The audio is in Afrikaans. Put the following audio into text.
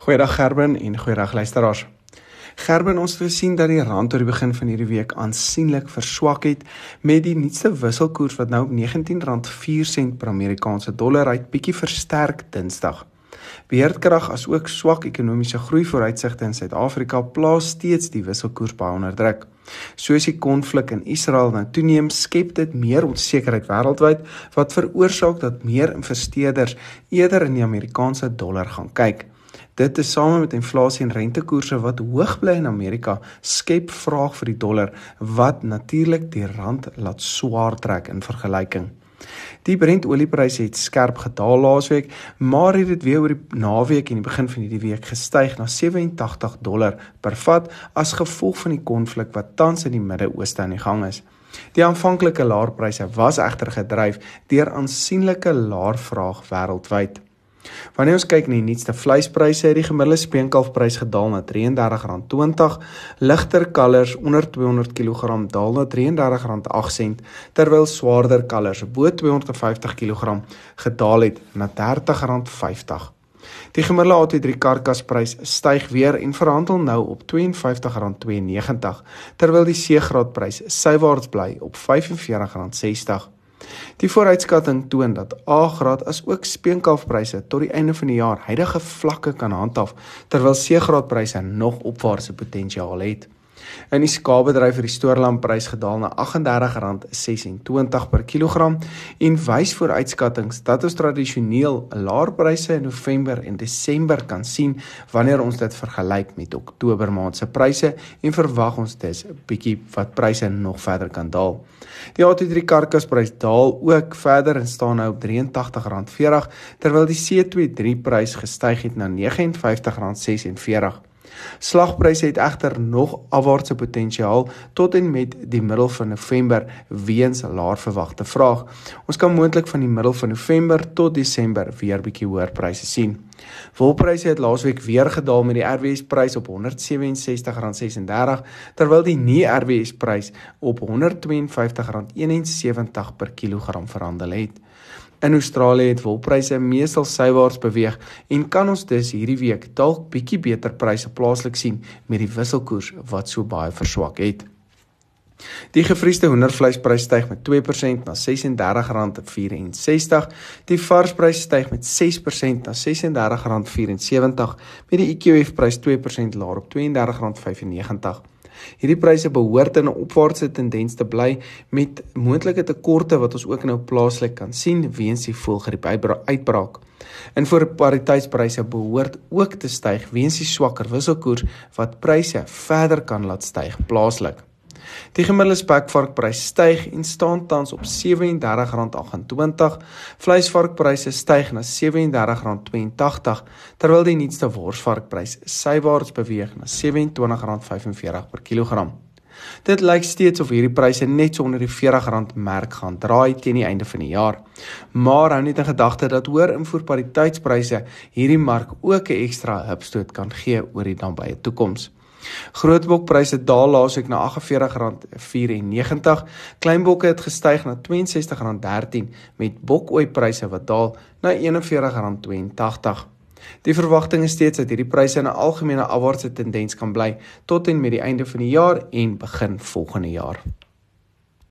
Goeiedag Gerben en goeiedag luisteraars. Gerben, ons het gesien dat die rand oor die begin van hierdie week aansienlik verswak het met die nuutste wisselkoers wat nou op R19.04 per Amerikaanse dollar uit bietjie versterk Dinsdag. Beheerkrag as ook swak ekonomiese groei vooruitsigte in Suid-Afrika plaas steeds die wisselkoers baie onder druk. Soos die konflik in Israel nou toeneem, skep dit meer onsekerheid wêreldwyd wat veroorsaak dat meer investeerders eerder in die Amerikaanse dollar gaan kyk. Dit is same met inflasie en rentekoerse wat hoog bly in Amerika, skep vraag vir die dollar wat natuurlik die rand laat swaar trek in vergelyking. Die Brent oliepryse het skerp gedaal laasweek, maar het dit weer oor die naweek en die begin van hierdie week gestyg na 87 dollar per vat as gevolg van die konflik wat tans in die Midde-Ooste aan die gang is. Die aanvanklike laer pryse was egter gedryf deur aansienlike laer vraag wêreldwyd. Wanneer ons kyk na die nuutste vleispryse, het die gemiddelde speenkalfprys gedaal na R33.20, ligter kalvers onder 200 kg daal na R33.08, terwyl swaarder kalvers bo 250 kg gedaal het na R30.50. Die gemiddelde AT3 karkasprys styg weer en verhandel nou op R52.92, terwyl die C-graadprys sywaarts bly op R45.60. Die vooruitskatting toon dat A-graad as ook speenkalfpryse tot die einde van die jaar huidige vlakke kan handhaaf terwyl C-graadpryse nog opwaartse potensiaal het. In die skaapbedryf het die stoorlamprys gedaal na R38.26 per kilogram en wys vooruitskattinge dat ons tradisioneel laer pryse in November en Desember kan sien wanneer ons dit vergelyk met Oktober maand se pryse en verwag ons dis 'n bietjie wat pryse nog verder kan daal. Die AT3 karkasprys daal ook verder en staan nou op R83.40 terwyl die C23 prys gestyg het na R59.46. Slagpryse het egter nog afwaartse potensiaal tot en met die middel van November weens laer verwagte vraag. Ons kan moontlik van die middel van November tot Desember weer bietjie hoër pryse sien. Wolpryse het laasweek weer gedaal met die RWS prys op R167.36 terwyl die nie RWS prys op R152.71 per kilogram verhandel het. In Australië het wolpryse meestal sywaarts beweeg en kan ons dus hierdie week dalk bietjie beter pryse plaaslik sien met die wisselkoers wat so baie verswak het. Die gevriesde hoendervleisprys styg met 2% na R36.64. Die varsprys styg met 6% na R36.74 met die EQF prys 2% laer op R32.95. Hierdie pryse behoort in 'n opwaartse tendens te bly met moontlike tekorte wat ons ook nou plaaslik kan sien weens die voëlgriep uitbraak. En vir pariteitspryse behoort ook te styg weens die swakker wisselkoers wat pryse verder kan laat styg plaaslik. Die gemiddelde spekvarkprys styg en staan tans op R37.28. Vleisvarkpryse styg na R37.82 terwyl die nuutste worsvarkprys sywaarts beweeg na R27.45 per kilogram. Dit lyk steeds of hierdie pryse net so onder die R40 merk gaan draai teen die einde van die jaar. Maar hou net in gedagte dat hoër invoerpariteitspryse hierdie mark ook 'n ekstra hupstoot kan gee oor die nabye toekoms. Grootbokpryse daal laasweek na R48.94. Kleinbokke het gestyg na R62.13 met bokooipryse wat daal na R41.82. Die verwagting is steeds dat hierdie pryse in 'n algemene afwaartse tendens kan bly tot en met die einde van die jaar en begin volgende jaar.